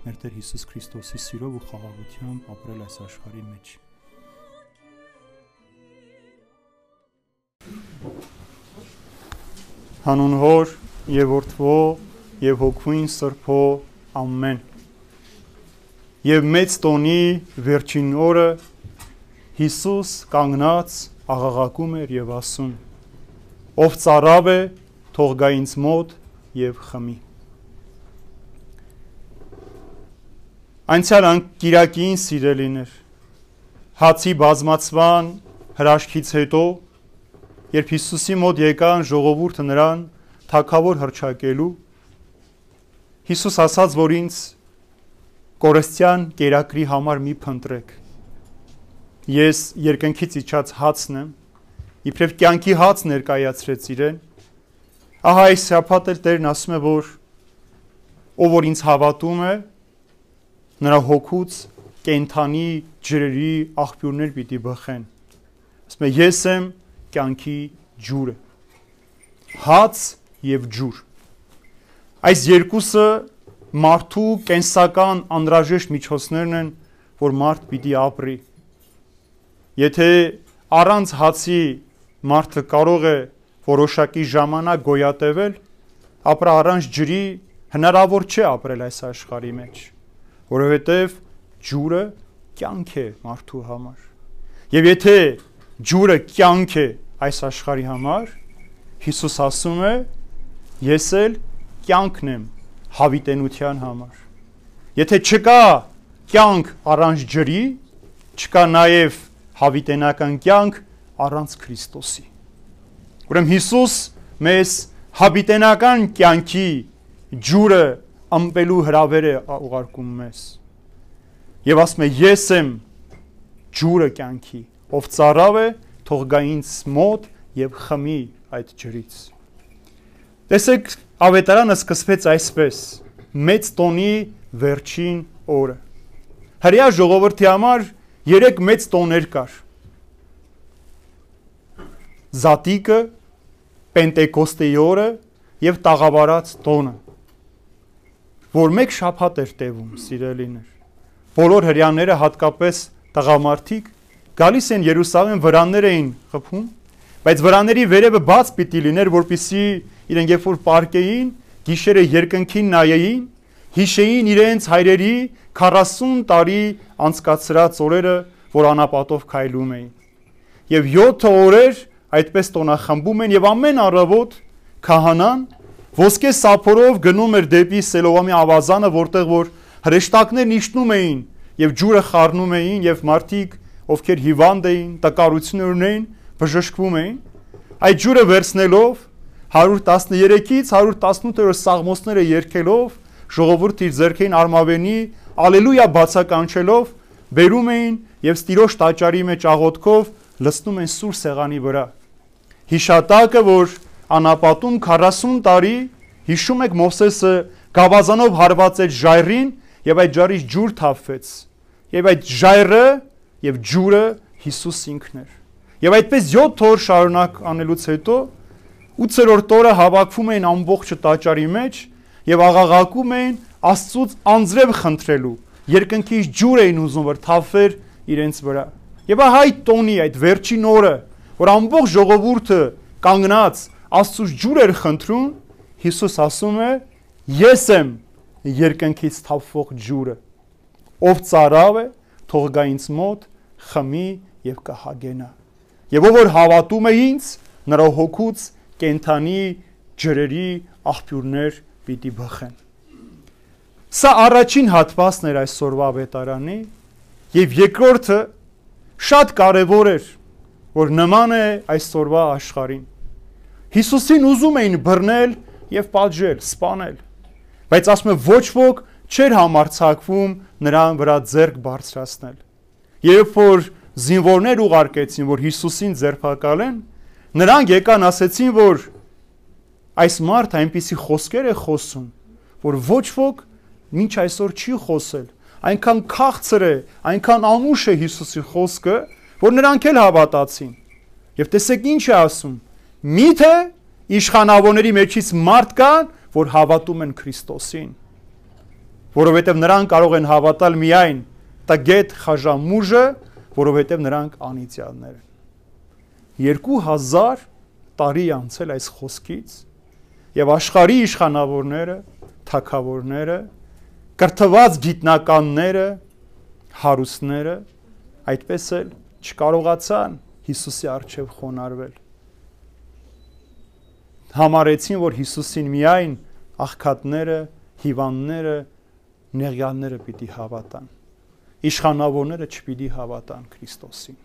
մեր Տեր Հիսուս Քրիստոսի սիրով ու խաղաղությամբ ապրել այս աշխարհի մեջ։ Հանուն Հոր եւ Որդվո եւ Հոգուին Սրբո ամեն։ Եվ մեծ տոնի վերջին օրը Հիսուս կանգնած աղաղակում էր եւ ասում. Ով ծարավ է, թող գա ինձ մոտ եւ խմի։ Անցյալ անկիրակին սիրելիներ հացի բազմացման հրաշքից հետո երբ Հիսուսի մոտ եկան ժողովուրդը նրան թակավոր հրճակելու Հիսուս ասաց որ ինձ կորստյան կերակրի համար մի փնտրեք ես երկնքից իջած հացն եմ իբրև կյանքի հաց ներկայացրեց իրեն ահա այս շաբաթ էլ Տերն ասում է որ ով որ ինձ հավատում է նրա հոգուց կենթանի ջրերի աղբյուրներ պիտի բխեն։ Ասում է ես եմ կյանքի ջուրը։ Հաց եւ ջուր։ Այս երկուսը մարդու կենսական անհրաժեշտ միջոցներն են, որ մարդ պիտի ապրի։ Եթե առանց հացի մարդը կարող է որոշակի ժամանակ գոյատևել, ապրա առանց ջրի հնարավոր չէ ապրել այս աշխարհի մեջ որովհետև ջուրը կյանք է մարդու համար։ Եվ եթե ջուրը կյանք է այս աշխարհի համար, Հիսուս ասում է. ես էլ կյանքն եմ հավիտենության համար։ Եթե չկա կյանք առանց ջրի, չկա նաև հավիտենական կյանք առանց Քրիստոսի։ Ուրեմն Հիսուս մեզ հավիտենական կյանքի ջուրը ամպելու հրավեր է ուղարկում մեզ։ Եվ ասում է ես եմ ջուրը կյանքի, ով ծառավ է, թող գա ինձ մոտ եւ խմի այդ ջրից։ Տեսեք, ավետարանը սկսվեց այսպես. մեծ տոնի վերջին օրը։ Հрья ժողովրդի համար երեք մեծ տոներ կար։ Զատիկը, Պենտեկոստեի օրը եւ Տաղավարած տոնը որ մեկ շաբաթ էր տևում, սիրելիներ։ Բոլոր հрьяները, հատկապես տղամարդիկ, գալիս են Երուսաղեմ վրաններ էին խփում, բայց վրաների վերևը բաց պիտի լիներ, որpիսի իրենք երբ որ պարկեին, գիշերը երկնքին նայեին, հիշեին իրենց հայրերի 40 տարի անցկացրած օրերը, որ անապատով քայլում էին։ Եվ 7 օրեր այդպես տոնախմբում են եւ ամեն առավոտ քահանան ոսկե սափորով գնում էր դեպի Սելովամի ավազանը, որտեղ որ հրեշտակներն իջնում էին եւ ջուրը խառնում էին եւ մարդիկ, ովքեր հիվանդ էին, տկարություն ունեին, բժշկվում էին։ Այդ ջուրը վերցնելով 113-ից 118-րդ սաղմոսները երկելով ժողովուրդը իր ձեռքին արմավենի ալելույա բացականչելով բերում էին եւ ստիրոշ տաճարի մեջ աղոթքով լցնում են սուր սեղանի վրա։ Հիշատակը, որ անապատում 40 տարի հիշում եք Մովսեսը գավազանով հարված էր ժայռին եւ այդ ջարից ջուր թափվեց եւ այդ ժայռը եւ ջուրը Հիսուս ինքն էր եւ այդպես 7 օր շարունակ անելուց հետո 8-րդ օրը հավաքվում էին ամբողջը տաճարի մեջ եւ աղաղակում էին Աստծուց անձրև խնդրելու երկնքից ջուր էին ուզում որ թափվեր իրենց վրա եւ ահա այդ տոնի այդ վերջին օրը որ ամբողջ ժողովուրդը կանգնած Աստծուց ջուր էր խնդրում, Հիսուս ասում է. Ես եմ երկնքից թափվող ջուրը։ Ով ծարավ է, թող գա ինձ մոտ, խմի եւ կհագենա։ Եվ ով որ հավատում է ինձ, նրա հոգուց կենթանի ջրերի աղբյուրներ պիտի բխեն։ Սա առաջին հատվածն էր այսօրվա ավետարանի եւ երկրորդը շատ կարեւոր էր, որ նման է այսօրվա աշխարհին Հիսուսին ուզում էին բռնել եւ պատժել, սպանել։ Բայց ասում է ոչ ոք չէր համարցակվում նրան վրա ձեռք բարձրացնել։ Երբ որ զինվորներ ուղարկեցին, որ Հիսուսին ձերբակալեն, նրանք եկան ասեցին, որ այս մարդը այնպիսի խոսքեր է խոսում, որ ոչ ոք ոչ այսօր չի խոսել։ Այնքան քաղցր է, այնքան անուշ է Հիսուսի խոսքը, որ նրանք էլ հավատացին։ Եվ տեսեք ինչ է ասում Միթե իշխանավորների մեջից մարդ կան, որ հավատում են Քրիստոսին։ Որովհետև նրանք կարող են հավատալ միայն տգետ խաժամուժը, որովհետև նրանք անիծյալներ են։ 2000 տարի անցել այս խոսքից եւ աշխարհի իշխանավորները, թակավորները, կրթված գիտնականները, հարուստները այդպես էլ չկարողացան Հիսուսի առջև խոնարհվել։ Համարեցին, որ Հիսուսին միայն աղքատները, հիվանդները, նեղյալները պիտի հավատան։ Իշխանավորները չպիտի հավատան Քրիստոսին։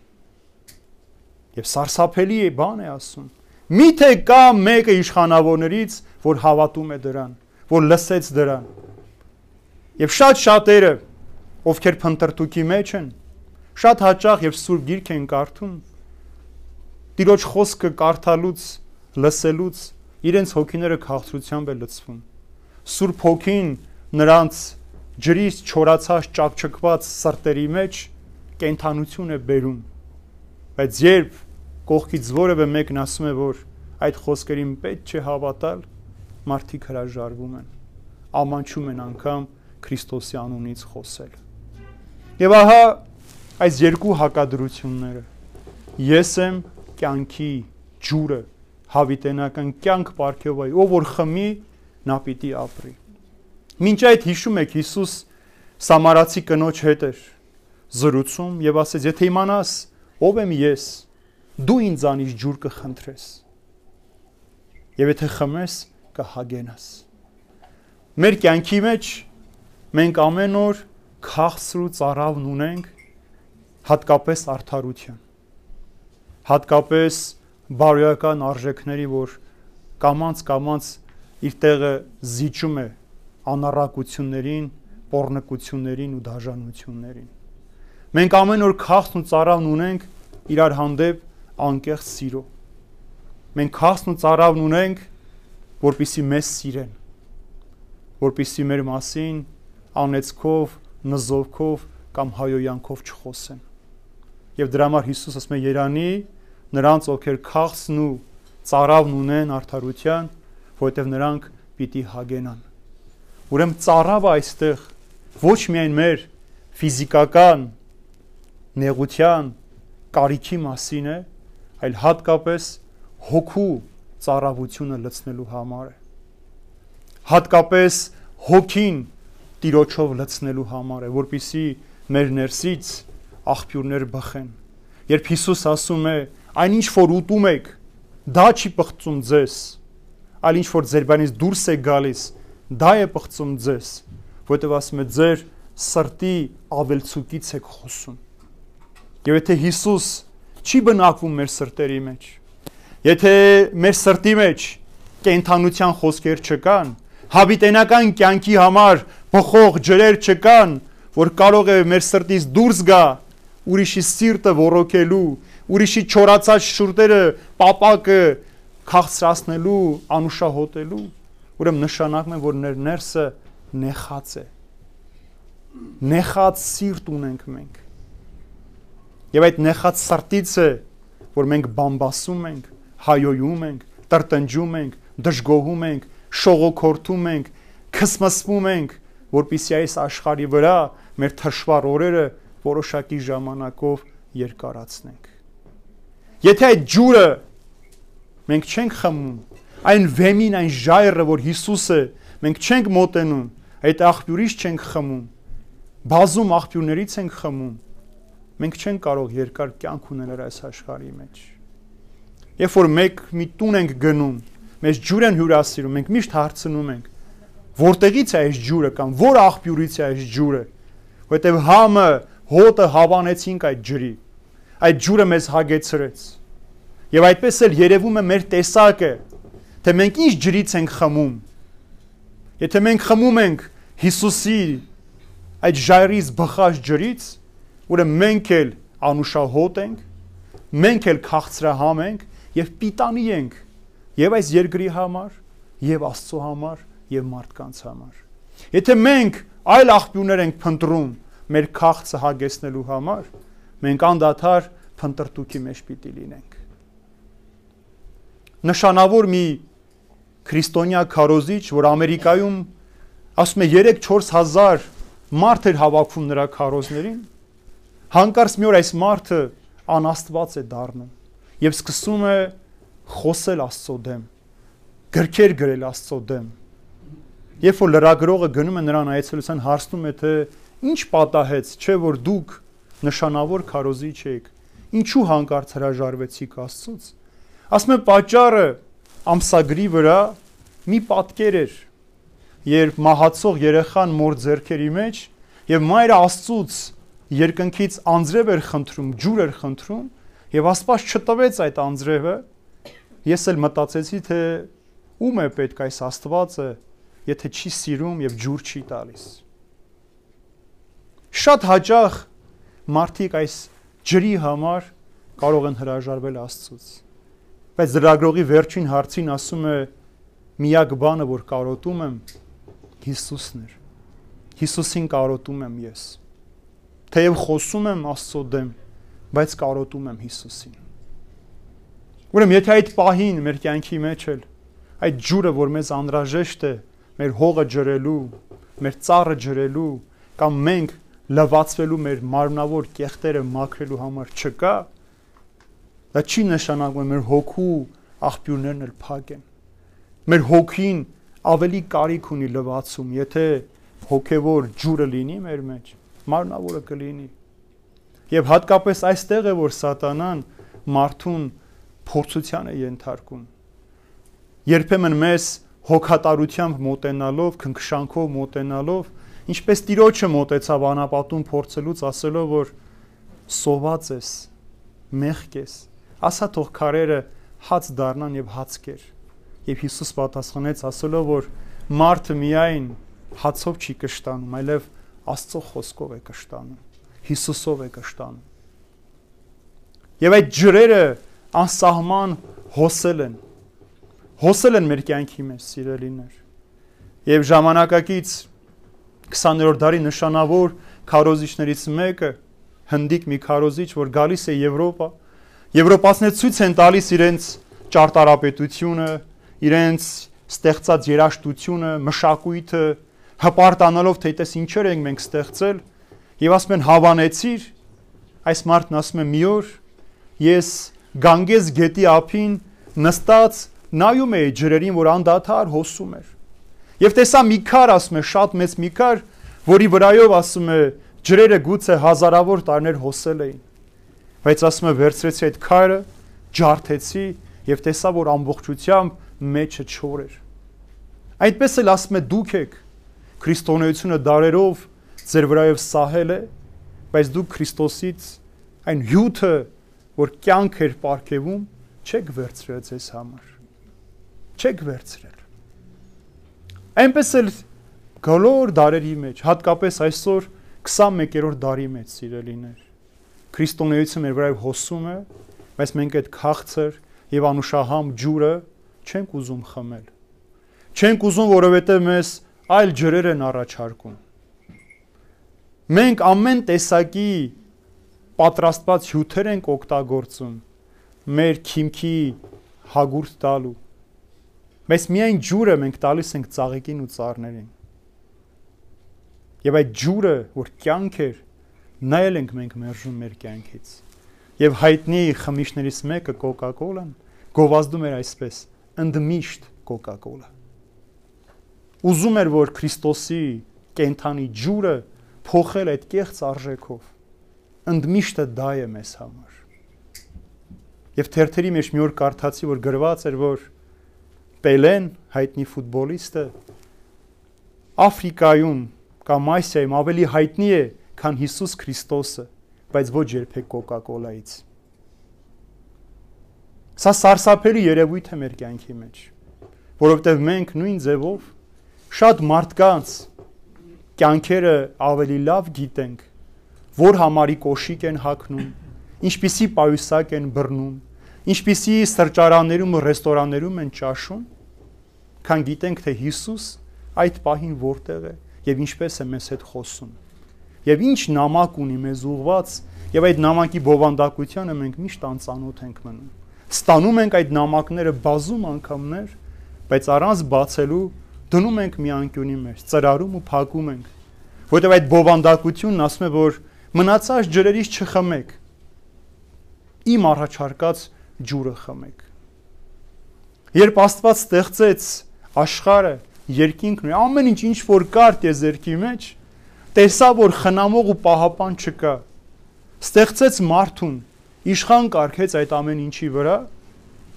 Եվ սարսափելի է բան է ասում։ Միթե կա մեկը իշխանավորներից, որ հավատում է դրան, որ լսեց դրան։ Եվ շատ շատերը, ովքեր փնտրտուքի մեջ են, շատ հաճախ եւ սուրբ գիրք են կարդում, Տիրոջ խոսքը կարդալուց, լսելուց իրենց հոգիները քաղցրությամբ է լցվում։ Սուրբ հոգին նրանց ջրից չորացած ճակճկված սրտերի մեջ կենթանություն է բերում։ Բայց երբ կողքից որևէ մեկն ասում է, որ այդ խոսքերին պետք չէ հավատալ, մարդիկ հրաժարվում են, ամանչում են անգամ Քրիստոսի անունից խոսել։ Եվ ահա այս երկու հակադրությունները ես եմ կյանքի ջուրը հավիտենական կյանք ապարքեվայ ով որ խմի նա պիտի ապրի Մինչ այդ հիշում եք Հիսուս Սամարացի կնոջ հետ էր զրուցում եւ ասեց եթե իմանաս ով եմ ես դու ինձանից ջուր կխնդրես եւ եթե խմես կհագենաս մեր կյանքի մեջ մենք ամեն օր քաղցր ու ծարավն ունենք հատկապես արդարության հատկապես բարոյական արժեքների որ կամանց իր տեղը զիջում է անառակություններին, pornկություններին ու դաժանություններին։ Մենք ամեն օր քաղցն ու ծարավն ունենք իրար հանդեպ անկեղծ սիրո։ Մենք քասն ու ծարավն ունենք, որpիսի մեզ սիրեն, որpիսի մեր մասին անեծքով, նզովքով կամ հայոյանքով չխոսեն։ Եվ դրա համար Հիսուս ասում է Երանի նրանց ովքեր քախսն ու ծարավն ունեն արդարության, որովհետև նրանք պիտի հագենան։ Ուրեմն ծարավը այստեղ ոչ միայն մեր ֆիզիկական նեղության կարիքի մասին է, այլ հատկապես հոգու ծառավությունը լցնելու համար է։ Հատկապես հոգին տիրոջով լցնելու համար է, որpիսի մեր ներսից աղբյուրներ բխեն։ Երբ Հիսուս ասում է, այնինչ որ ուտում եք, դա չի պղծում ձեզ, այլ ինչ որ ձեր բանից դուրս է գալիս, դա է պղծում ձեզ, որովհետև ասում է ձեր սրտի ավելցուկից եք խոսում։ Եվ եթե Հիսուս չի բնակվում մեր սրտերի մեջ։ Եթե մեր սրտի մեջ կենթանության խոսքեր չկան, հավիտենական կյանքի համար բխող ջրեր չկան, որ կարող է մեր սրտից դուրս գա ուրիշի սիրտը ոռոգելու, ուրիշի չորացած շուրտերը պապակը քաղցրացնելու, անուշահոտելու, ուրեմն նշանակում է, որ ներ ներսը նեխած է։ Նեխած սիրտ ունենք մենք Եվ այդ նեղած սրտից է, որ մենք բամբասում ենք, հայոյում ենք, տրտնջում ենք, դժգոհում ենք, շողոքորթում ենք, քսմսվում ենք, որpիսի այս աշխարի վրա մեր թշվառ օրերը որոշակի ժամանակով երկարացնենք։ Եթե այդ ջուրը մենք չենք խմում, այն վեմին, այն ժայռը, որ Հիսուսը մենք չենք մոտենում, այդ աղբյուրից չենք խմում, բազում աղբյուրներից ենք խմում, մենք չենք կարող երկար կյանք ունենալ այս աշխարհի մեջ։ Երբ որ մեկ մի տուն ենք գնում, մեզ ջուր են հյուրասիրում, մենք միշտ հարցնում ենք. որտեղից է այս ջուրը կամ որ աղբյուրից է այս ջուրը, որովհետև համը, հոտը հավանեցինք այդ ջրի։ Այդ ջուրը մեզ հագեցրեց։ Եվ այդպես էլ երևում է մեր տեսակը, թե մենք ինչ ջրից ենք խմում։ Եթե մենք խմում ենք Հիսուսի այդ ժայռից բխած ջրից, Ուրեմն մենք էլ անուշահոտ ենք, մենք էլ քաղցրահամ ենք եւ պիտանի ենք եւ այս երկրի համար, եւ Աստծո համար, եւ մարդկանց համար։ Եթե մենք այլ աղբյուրներ ենք փնտրում մեր քաղցը հագեցնելու համար, մենք անդադար փնտրտուքի մեջ պիտի լինենք։ Նշանավոր մի քրիստոնյա քարոզիչ, որ Ամերիկայում ասում է 3-4000 մարդ էր հավաքվում նրա քարոզներին, Հանկարծ մի օր այս մարդը անաստված է դառնում եւ սկսում է խոսել Աստծո դեմ, գրքեր գրել Աստծո դեմ։ Երբ որ լրագրողը գնում է նրան այցելության հարցնում է թե ինչ պատահեց, չէ որ դուք նշանավոր քարոզիչ եք, ինչու հանկարծ հրաժարվեցիք Աստծոց։ Ասում է պատճառը ամսագրի վրա մի պատկեր էր, երբ մահացող երեխան մոր ձեռքերի մեջ եւ մայրը Աստծոց երկնքից անձրև էր խնդրում, ջուր էր խնդրում եւ Աստված չտվեց այդ անձրևը, ես էլ մտածեցի թե ում է պետք այս Աստվածը, եթե չի սիրում եւ ջուր չի տալիս։ Շատ հաճախ մարդիկ այս ջրի համար կարող են հրաժարվել Աստծուց։ Բայց դրագրողի վերջին հարցին ասում է միակ բանը, որ կարոտում եմ, Հիսուսն էր։ Հիսուսին կարոտում եմ ես թեև խոսում եմ Աստծո դեմ, բայց կարոտում եմ Հիսուսին։ Ուրեմն եթե այդ պահին մեր կյանքի մեջ էլ այդ ջուրը, որ մեզ անհրաժեշտ է, մեր հողը ջրելու, մեր ծառը ջրելու կամ մենք լվացվելու մեր մարմնավոր կեղտերը մաքրելու համար չկա, դա չի նշանակում մեր հոգու աղբյուրներն էլ փակ են։ Մեր հոգին ավելի կարիք ունի լվացում, եթե հոգևոր ջուրը լինի մեր մեջ մարմնավորը կլինի։ Եվ հատկապես այստեղ է որ սատանան մարդուն փորձության է ենթարկում։ Երբեմն մեզ հոգատարությամբ մոտենալով, քնքշանքով մոտենալով, ինչպես Տիրոջը մոտեցավ անապատում փորձելուց ասելով որ սոված ես, մեղք ես, ասա թող քարերը հաց դառնան եւ հաց կեր։ Եվ Հիսուս պատասխանեց ասելով որ մարդը միայն հացով չի կշտանում, այլև Աստծո խոսքով է կշտանում, Հիսուսով է կշտանում։ Եվ այդ ջրերը անսահման հոսել են։ Հոսել են մեր կյանքի մեջ, սիրելիներ։ Եվ ժամանակակից 20-րդ դարի նշանավոր քարոզիչներից մեկը հնդիկ մի քարոզիչ, որ գալիս է Եվրոպա, Եվրոպացիները ցույց են տալիս իրենց ճարտարապետությունը, իրենց ստեղծած երաժշտությունը, մշակույթը, հպարտանալով թե այտես ինչեր ենք մենք ստեղծել եւ ասում են հավանեցիր այս մարդն ասում է մի օր ես Գանգես գետի ափին նստած նայում էի ջրերին որ անդադար հոսում էր եւ տեսա մի քար ասում է շատ մեծ մի քար որի վրայով ասում է ջրերը գուցե հազարավոր տարիներ հոսել էին բայց ասում է վերցրեցի այդ քարը ջարդեցի եւ տեսա որ ամբողջությամբ մեջը չոր էր այդպես էլ ասում է դուք եք քրիստոնեությունը դարերով ձեր վրայով սահել է, բայց դուք Քրիստոսից այն հյութը, որ կյանք էր ապարգևում, չեք վերցրել ձեզ համար։ Չեք վերցրել։ Այնպես էլ գոլոր դարերի մեջ, հատկապես այսօր 21-րդ դարի մեջ սիրելիներ։ Քրիստոնեությունը մեր վրայով հոսում է, բայց մենք այդ քաղցր եւ անուշահամ ջուրը չենք ուզում խմել։ Չենք ուզում, որովհետեւ մեզ այլ ջրեր են առաջարկում։ Մենք ամեն տեսակի պատրաստված հյութեր ենք օգտագործում մեր քիմքի հագուրտ տալու։ Բայց միայն ջուրը մենք տալիս ենք ծաղիկին ու ծառներին։ Եվ այդ ջուրը, որ կյանք էր, նայել ենք մենք մերժում մեր կյանքից։ Եվ հայտնի խմիչներից մեկը Coca-Cola-ն գովազդում էր այսպես. ընդմիշտ Coca-Cola ուզում էր որ Քրիստոսի կենթանի ջուրը փոխել այդ կեղծ արժեքով ընդմիշտը դա է մեզ համար եւ թերթերի մեջ մի օր կարդացի որ գրված էր որ Պելեն հայտնի ֆուտբոլիստը Աֆրիկայում կամ Ասիայում ավելի հայտնի է քան Հիսուս Քրիստոսը բայց ոչ երբեք Coca-Cola-ից Սա սարսափելի երևույթ է մեր կյանքի մեջ, որովհետև մենք նույն ձևով շատ մարդկանց կյանքերը ավելի լավ գիտենք, որ համարի կոշիկ են հակնում, ինչպիսի պայուսակ են բռնում, ինչպիսի սրճարաններում ու ռեստորաններում են ճաշում, քան գիտենք թե Հիսուս այդ պահին որտեղ է եւ ինչպես է մեզ հետ խոսում։ Եվ ինչ նամակ ունի մեզ ուղված, եւ այդ նամակի բովանդակությանը մենք միշտ անծանոթ ենք մնում։ Ստանում ենք այդ նամակները բազում անգամներ, բայց առանց բացելու դնում ենք մի անկյունի մեջ, ծրարում ու փակում ենք։ Որտեւ այդ բովանդակությունն ասում է, որ մնացած ջրերից չխմեք։ Իմ առաջարկած ջուրը խմեք։ Երբ Աստված ստեղծեց աշխարը, երկինքն ու ամեն ինչ ինչ որ կար տեզերքի մեջ, տեսա որ խնամող ու պահապան չկա։ Ստեղծեց մարդուն, իշխան կարգեց այդ ամեն ինչի վրա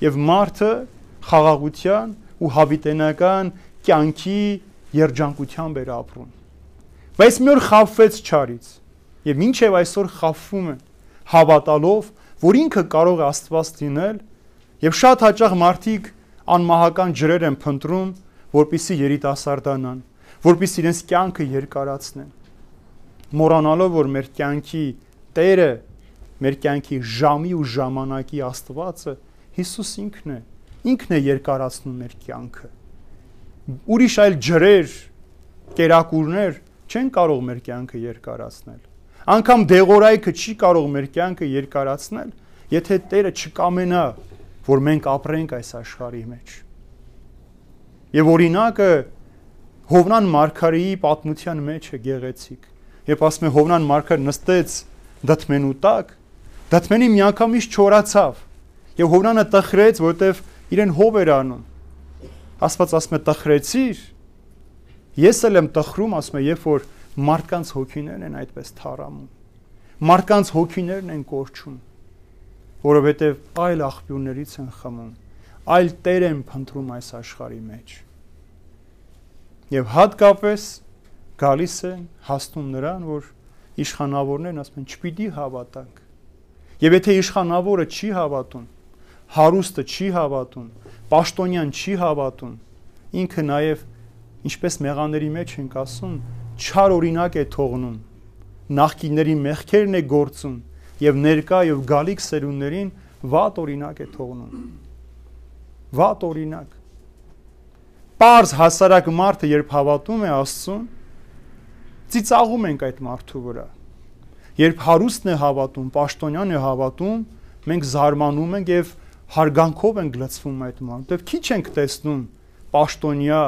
եւ մարդը խաղաղության ու հավիտենական կյանքի երջանկությամբ էր ապրում։ Բայց մի օր խավվեց ճարից եւ ինչեւ այսօր խավվում է հավատալով, որ ինքը կարող է Աստված լինել եւ շատ հաճախ մարդիկ անմահական ջրեր են փնտրում, որpիսի երիտասարդանան, որpիսի իրենց կյանքը երկարացնեն։ Մոռանալով, որ մեր կյանքի Տերը, մեր կյանքի ժամի ու ժամանակի Աստվածը Հիսուս ինքն է։ Ինքն է երկարացնում մեր կյանքը։ Ուրիշ այլ ջրեր, կերակուրներ չեն կարող մեր կյանքը երկարացնել։ Անկամ դեղորայքը չի կարող մեր կյանքը երկարացնել, եթե Տերը չկամենա, որ մենք ապրենք այս աշխարհի մեջ։ Եվ օրինակը Հովնան Մարգարեի պատմության մեջ է գեղեցիկ։ Երբ ասում է Հովնան Մարգար նստեց դդմենու տակ, դդմենի միանգամից չորացավ։ Եվ Հովնանը տխրեց, որտեվ իրեն հով էր անում։ Աստված ասում է տխրեցիր։ Ես էլ եմ տխրում, ասում է, երբ որ մարդկանց հոգիներն են այդպես թարամում։ Մարդկանց հոգիներն են կորչում, որովհետև այլ աղբյուրներից են խմում, այլ տեր են փնտրում այս աշխարհի մեջ։ Եվ հատկապես գալիս են հասնում նրան, որ իշխանավորներն ասում են չպիտի հավատանք։ Եվ եթե իշխանավորը չի հավատում, հարուստը չի հավատում, պաշտոնյան չի հավատում, ինքը նաև ինչպես մեղաների մեջ ենք ասում, չար օրինակ է թողնում նախկինների մեղքերն է գործում եւ ներկա եւ գալիք սերունդներին վատ օրինակ է թողնում վատ օրինակ Պարզ հասարակ մարդը երբ հավատում է Աստծուն ծիծաղում ենք այդ մարդու վրա երբ հարուստն է հավատում պաշտոնյան է հավատում մենք զարմանում ենք եւ հարգանքով ենք լցվում այդ մարդը քիչ ենք տեսնում պաշտոնյա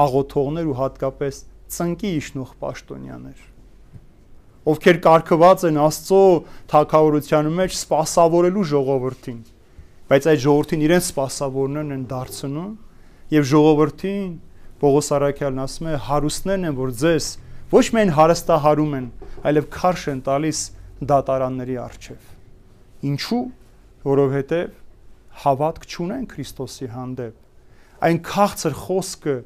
աղոթողներ ու հատկապես ծնկի իշնող պաշտոնյաներ ովքեր կարգված են Աստծո թակավորության մեջ սпасավորելու ժողովրդին։ Բայց այդ ժողովրդին իրեն սпасավորներն են դարձնում եւ ժողովրդին Պողոս Արաքյալն ասում է հարուստներն են, որ ձեզ ոչ միայն հարստահարում են, այլև քարշ են տալիս դատարանների առջև։ Ինչու՞, որովհետև հավատք չունեն Քրիստոսի հանդեպ։ Այն քաղցր խոսքը,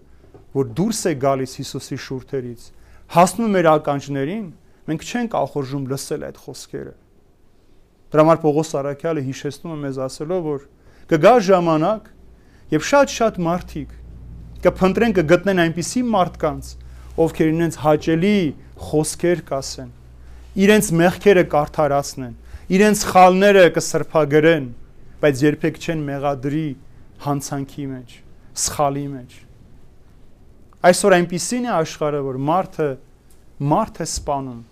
որ դուրս է գալիս Հիսուսի շուրթերից, հասնում է իր ականջներին, Մենք չենք ախորժում լսել այդ խոսքերը։ Դրա համար Պողոս Արաքյալը հիշեցնում է մեզ ասելով, որ կգա ժամանակ, երբ շատ-շատ մարդիկ կփնտրեն կգտնեն այնպիսի մարդկանց, ովքեր իրենց հաճելի խոսքեր կասեն, իրենց մեղքերը կարթարացնեն, իրենց խալները կսրփագրեն, բայց երբեք չեն մեղադրի հանցանքի մեջ, սխալի մեջ։ Այսօր այնպիսին է աշխարհը, որ մարդը մարդ է սպանում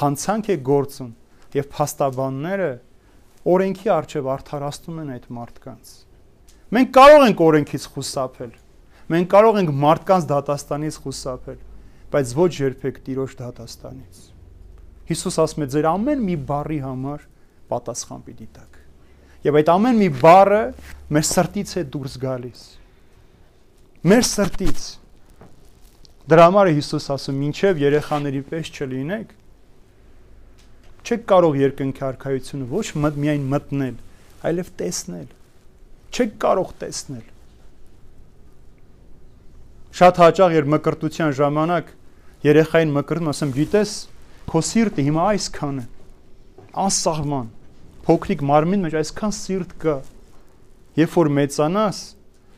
հանցանք է գործում եւ փաստաբանները օրենքի արժեվ արդարացնում են այդ մարդկանց։ Մենք կարող ենք օրենքից խուսափել։ Մենք կարող ենք մարդկանց դատաստանից խուսափել, բայց ոչ երբեք տիրոջ դատաստանից։ Հիսուս ասում է ձեր ամեն մի բառի համար պատասխան պիտի տաք։ Եվ այդ ամեն մի բառը մեր սրտից է դուրս գալիս։ Մեր սրտից Դրա համար Հիսուս ասում, ինչև երեխաների պես չլինեք, չեք կարող երկնքի արքայությունը ոչ մտ միայն մտնել, այլև տեսնել։ Չեք կարող տեսնել։ Շատ հաճախ երբ մկրտության ժամանակ երեխային մկրտում, ասեմ, գիտես, քո սիրտը հիմա այսքան է։ Անսահման փոքրիկ մարմին մեջ այսքան սիրտ կա։ Երբ որ մեծանաս,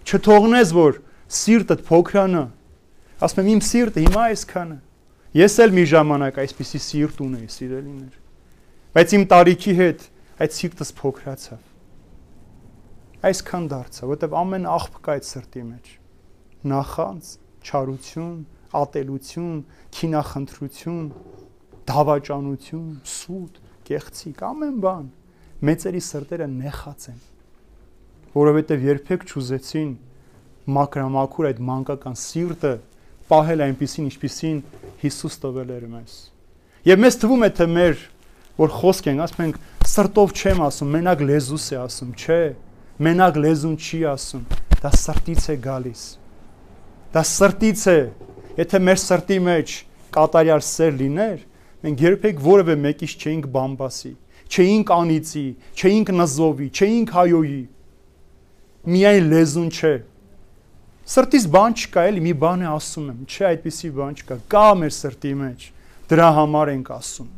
չթողնես որ սիրտդ փոքրանա, Ասում եմ իմ սիրտը հիմա այսքանը։ Ես էլ մի ժամանակ այսպիսի սիրտ ունեի, սիրելիներ։ Բայց իմ տարիքի հետ այդ սիրտս փոքրացավ։ Այսքան դարձա, որտեվ ամեն աղբ կա այդ սրտի մեջ։ Նախանց, չարություն, ատելություն, քինախնդրություն, դավաճանություն, սուտ, կեղծիկ, ամեն բան։ Մեծերի սրտերը նեխած են, որովհետև երբեք չուզեցին մակրամակուր այդ մանկական սիրտը պահել այնպեսին, ինչպեսին Հիսուս տվել էր մեզ։ Եվ մեզ թվում է թե մեր որ խոսք ենք, ասում ենք սրտով չեմ ասում, մենակ լեզուս է ասում, չէ, մենակ լեզուն չի ասում, դա սրտից է գալիս։ Դա սրտից է։ Եթե մեր սրտի մեջ կատարյալ սեր լիներ, մենք երբեք որևէ մեկից չէինք բամբասի, չէինք անիծի, չէինք նզովի, չէինք հայոյի։ Միայն լեզուն չէ։ Սրտից բան չկա, էլի մի բան է ասում եմ, չէ, այդպիսի բան չկա։ Կա մեր սրտի մեջ։ Դրա համար ենք ասում։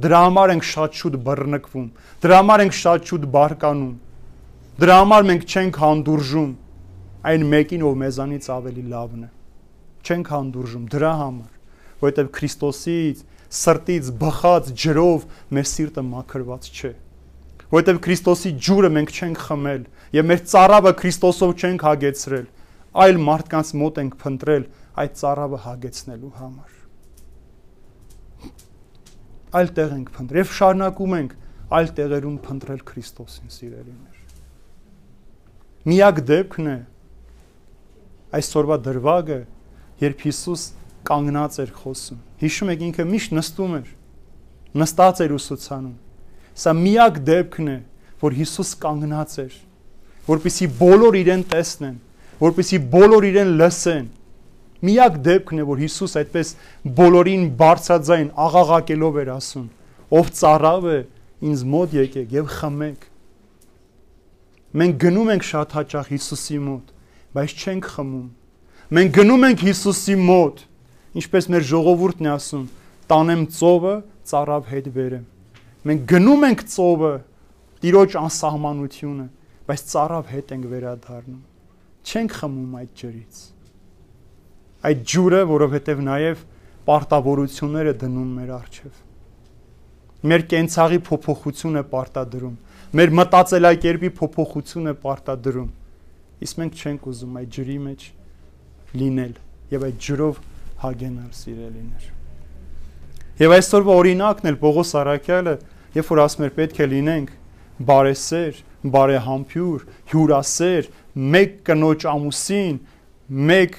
Դրա համար ենք շատ շուտ բռնկվում։ Դրա համար ենք շատ շուտ բարկանում։ Դրա համար մենք չենք հանդուրժում այն մեկին, ով մեզանից ավելի լավն է։ Չենք հանդուրժում դրա համար, որովհետև Քրիստոսից սրտից բխած ջրով մեր սիրտը մաքրված չէ։ Որովհետև Քրիստոսի ջուրը մենք չենք խմել եւ մեր ծառավը Քրիստոսով չենք հագեցրել, այլ մարդկանց մոտ ենք փնտրել այդ ծառավը հագեցնելու համար այլ տեղ ենք փնտրել եւ շարունակում ենք այլ տեղերում փնտրել Քրիստոսին սիրելիներ։ Միակ դեպքն է այսօրվա դրվագը, երբ Հիսուս կանգնած էր խոսում։ Հիշում եք ինքը միշտ նստում էր, նստած էր ուսուցանում։ Սա միակ դեպքն է, որ Հիսուս կանգնած էր, որպիսի բոլոր իրեն տեսնեն, որպիսի բոլոր իրեն լսեն Միակ դեպքն է, որ Հիսուս այդպես բոլորին բարձրաձայն աղաղակելով էր ասում. Ով ծառավ է, ինձ մոտ եկեք եւ խմեք։ Մենք գնում ենք շատ հաճախ Հիսուսի մոտ, բայց չենք խմում։ Մենք գնում ենք Հիսուսի մոտ, ինչպես մեր ժողովուրդն է ասում, տանեմ ծովը, ծառավ հետ բերեմ։ Մենք գնում ենք ծովը, Տիրոջ անսահմանությունը, բայց ծառավ հետ ենք վերադառնում։ Չենք խմում այդ ջրից այդ ջուրը, որովհետև նաև պարտավորությունները դնում մեր առջև։ Մեր կենցաղի փոփոխություն է պարտադրում, մեր մտածելակերպի փոփոխություն է պարտադրում։ Իսկ մենք չենք ուզում այդ ջրի մեջ լինել եւ այդ ջրով հագենալ սիրելիներ։ Եվ այսօրվա օրինակն էլ Պողոս Արաքյալը, երբ որ ասում էր պետք է լինենք բարեսեր, բարեհամբյուր, հյուրասեր, մեկ կնոջ ամուսին, մեկ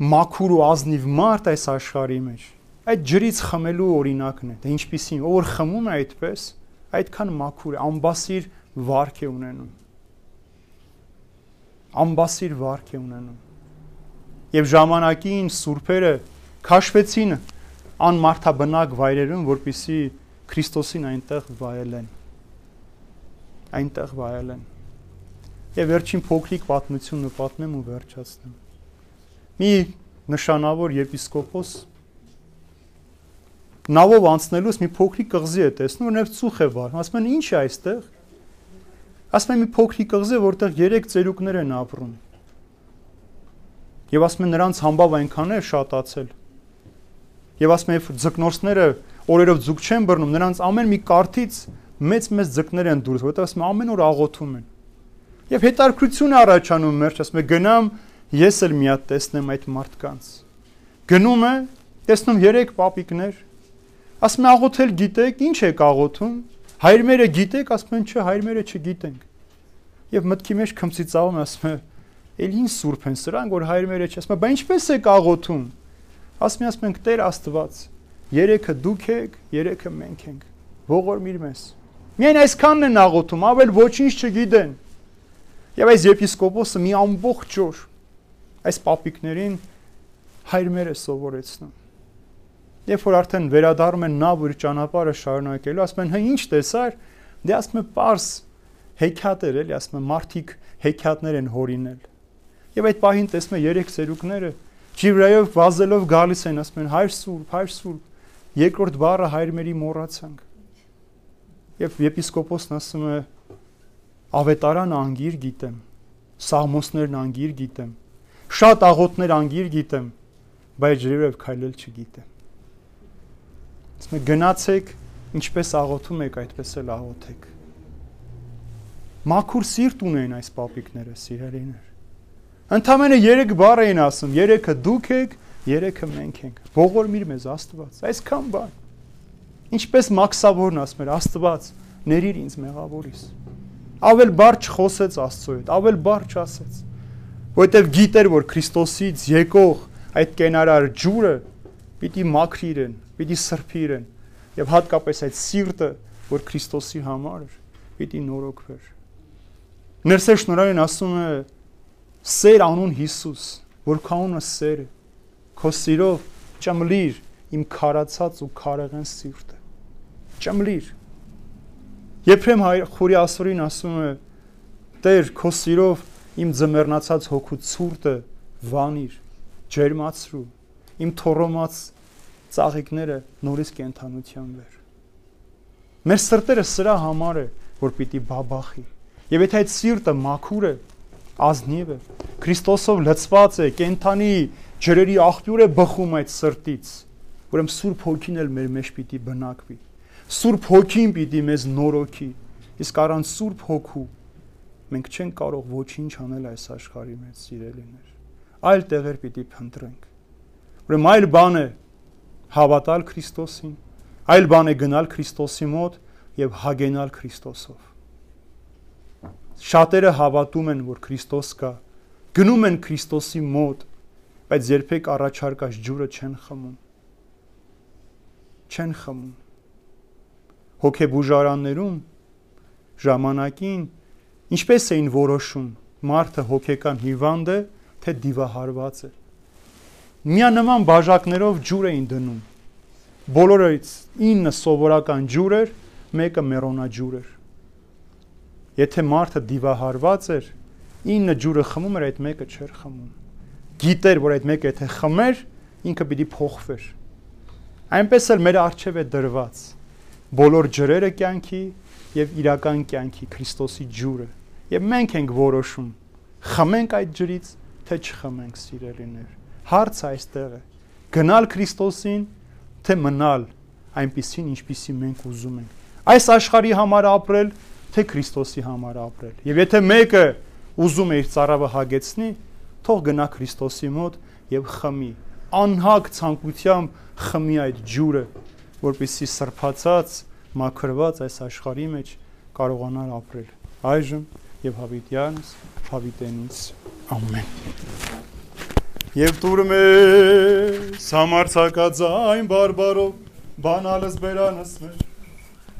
մաքուր ու ազնիվ մարդ այս աշխարհի մեջ։ Այդ ջրից խմելու օրինակն է։ Դե ինչպիսին, ով որ խմում է այդպես, այդքան մաքուր է, ամբասիր վարք է ունենում։ Ամբասիր վարք է ունենում։ Եվ ժամանակին սուրբերը քաշվեցին անմարթաբնակ վայրերում, որպիսի Քրիստոսին այնտեղ վայելեն։ Այնտեղ վայելեն։ Եվ վերջին փոքրիկ պատմությունը պատմեմ ու վերջացնեմ մի նշանավոր եպիսկոպոս նավով անցնելուց մի փոքրիկ կղզի է տեսնում, որ նեղ ծուխ է վարում։ Ասում են, ի՞նչ է այստեղ։ Ասում են մի փոքրիկ կղզի, որտեղ 3 ծերուկներ են ապրում։ Եվ ասում են նրանց համբավ այնքան է շատացել։ Եվ ասում են, ձկնորսները օրերով ձուկ չեն բռնում, նրանց ամեն մի կարթից մեծ-մեծ ձկներ են դուրս, որտեղ ասում են ամեն օր աղոթում են։ Եվ հետարքրություն առաջանում մեր, ասում են գնամ Ես էլ մի հատ տեսնեմ այդ մարդկանց։ Գնում է, տեսնում երեք պապիկներ։ Ասում է աղոթել գիտեք, ինչ եք աղոթում։ Հայրմերը գիտեք, ասում են չէ, հայրմերը չգիտենք։ Եվ մտքի մեջ քմծիծաղում ասում է, «Էլ ինչ սուրբ են սրանք, որ հայրմերը չի»։ Ասում է, «Բա ինչպես եք աղոթում»։ Ասում է, ասում ենք Տեր Աստված, երեքը դուք եք, երեքը մենք ենք։ Ողորմիր մեզ։ Միայն այսքանն են աղոթում, ավել ոչինչ չգիտեն։ Եվ այս եպիսկոպոսը մի ամբողջ օր այս պապիկներին հայրմերը սովորեցնում։ Երբ որ արդեն վերադառնում են նավ ու ճանապարհը շարունակելու, ասում են, հա ինչ տեսար, դե ասում է, པարս հեքիաթեր էլի, ասում է, մարդիկ հեքիաթներ են հորինել։ Եվ այդ պահին տեսնում է երեք ծերուկները ջիվրայով վազելով գալիս են, ասում են, հայր սուրբ, հայր սուրբ։ Երկրորդ բառը հայրմերի մոռացանք։ Եվ եպիսկոպոսն ասում է, ավետարան անգիր գիտեմ, սաղմոսներն անգիր գիտեմ, Շատ աղոթներ անգիր գիտեմ, բայց ջրերով քայլել չգիտեմ։ Ասում եմ գնացեք Ինչպես աղոթում եք, այդպես էլ աղոթեք։ Մաքուր սիրտ ունեն այս պապիկները, սիրելիներ։ Ընդամենը 3 բառ էին ասում, 3-ը դուք եք, 3-ը մենք ենք։ Ողորմիր մեզ Աստված։ Այսքան բան։ Ինչպես Մաքսավորն ասում էր, Աստված, ներիր ինձ մեղավորիս։ Ավել բառ չխոսեց Աստծո հետ, ավել բառ չասեց։ Որտեվ գիտեր, որ Քրիստոսից եկող այդ կենարար ջուրը պիտի մաքրիրեն, պիտի սրբիրեն եւ հատկապես այդ սիրտը, որ Քրիստոսի համար էր, պիտի նորոգվեր։ Ներսե շնորհային ասում է սեր անուն Հիսուս, որ քանունը սեր է։ Քո սիրով ճմլիր իմ քարացած ու քարեղեն սիրտը։ Ճմլիր։ Եփրեմ Խուրի ասորին ասում է. Տեր, քո սիրով իմ ձմեռնացած հոգու ցուրտը վանիր, ջերմացրու, իմ թորոմած ծաղիկները նորից կենթանության վեր։ Մեր սրտերը սրա համար է, որ պիտի բաբախի։ Եվ եթե այդ սիրտը մաքուր է, ազնիվ է, Քրիստոսով լցված է, կենթանի ջրերի աղբյուր է բխում այդ սրտից, ուրեմն Սուրբ Հոգին էլ մեր մեջ պիտի բնակվի։ Սուրբ Հոգին պիտի մեզ նորոգի։ Իսկ առանց Սուրբ Հոգու մենք չենք կարող ոչինչ անել այս աշխարհի մեջ, սիրելիներ։ Այլ տեղեր պիտի փնտրենք։ Ուրեմն այլ բան է հավատալ Քրիստոսին, այլ բան է գնալ Քրիստոսի մոտ եւ հագենալ Քրիստոսով։ Շատերը հավատում են, որ Քրիստոս կա, գնում են Քրիստոսի մոտ, բայց երբեք առաջարկած ջուրը չեն խմում։ Չեն խմում։ Հոգեբուժարաններում ժամանակին ինչպես էին որոշում մարդը հոգեկան հիվանդ է, թե դիվահարված է։ Միանման բաժակներով ջուր էին դնում։ Բոլորից 9 սովորական ջուր էր, մեկը մերոնաջուր էր Եթե մարդը դիվահարված էր, 9 ջուրը խմում էր, այդ մեկը չէր խմում։ Գիտեր, որ այդ մեկը եթե խմեր, ինքը պիտի փոխվեր։ Այնպես էլ մեր արժև է դրված բոլոր ջրերը կյանքի եւ իրական կյանքի Քրիստոսի ջուրը։ Եվ մենք ենք որոշում խմենք այդ ջրից, թե չխմենք, սիրելիներ։ Հարցը այստեղ է։ Գնալ Քրիստոսին, թե մնալ այնպիսին, ինչպիսի մենք ուզում ենք։ Այս աշխարհի համար ապրել, թե Քրիստոսի համար ապրել։ Եվ եթե մեկը ուզում է իր ծառավը հագեցնի, թող գնա Քրիստոսի մոտ եւ խմի։ Անհագ ցանկությամբ խմի այդ ջուրը, որպեսզի սրբացած, մաքրված այս աշխարհի մեջ կարողանալ ապրել։ Այժմ եւ հավիտյանս, հավիտենից։ Ամեն։ Եվ դուրմ է համարցակաձայն բարբարով բանալս բերանս մեր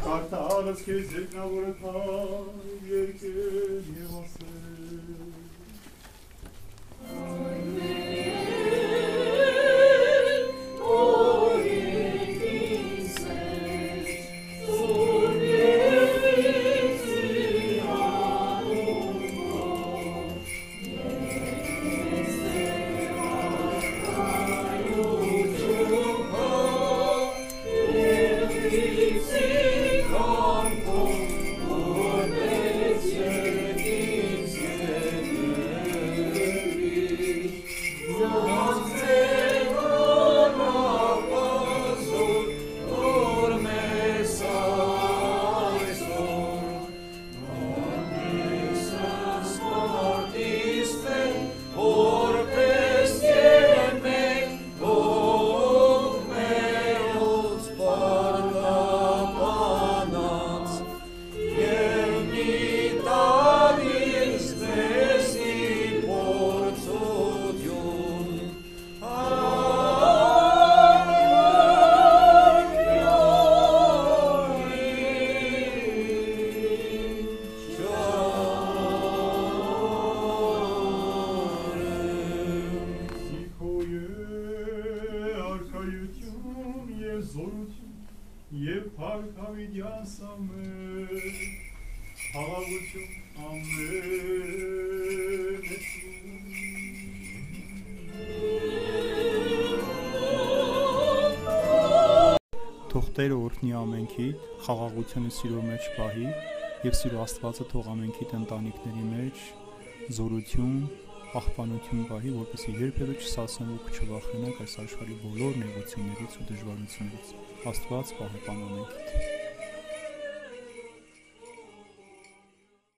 Կարդալս քեզ երկնավորը թավ երկեր եւ ասել խաղաղությունը սիրո մեջ պահի եւ սիրո Աստվածը թող ամենքիդ ընտանիքների մեջ զորություն, պահպանություն պահի, որպեսզի երբևէ չսասնեն ու չվախենաք այս աշխարհի բոլոր նեղություններից ու դժվարություններից։ Աստված պահպան ամենքիդ։